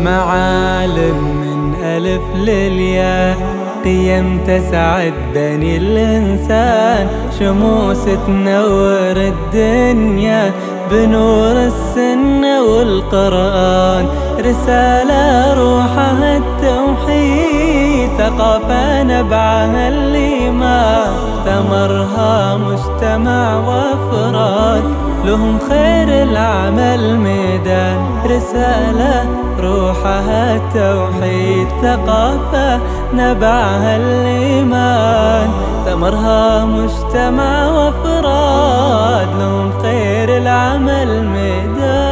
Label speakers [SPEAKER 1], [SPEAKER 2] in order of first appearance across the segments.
[SPEAKER 1] معالم من ألف للياء قيم تسعد بني الإنسان. شموس تنور الدنيا بنور السنة والقرآن. رسالة روحها التوحيد ثقافة نبعها الإيمان. ثمرها مجتمع وأفراد لهم خير العمل ميدان رسالة روحها التوحيد ثقافة نبعها الإيمان. ثمرها مجتمع وأفراد لهم خير العمل ميدان.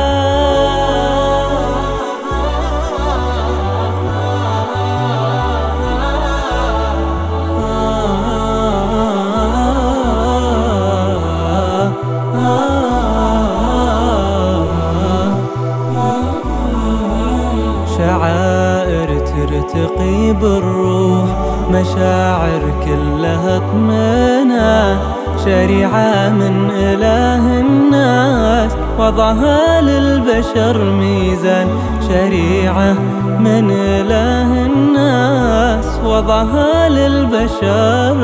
[SPEAKER 1] شعائر ترتقي بالروح مشاعر كلها طمنا شريعة من إله الناس وضعها للبشر ميزان شريعة من إله الناس وضعها للبشر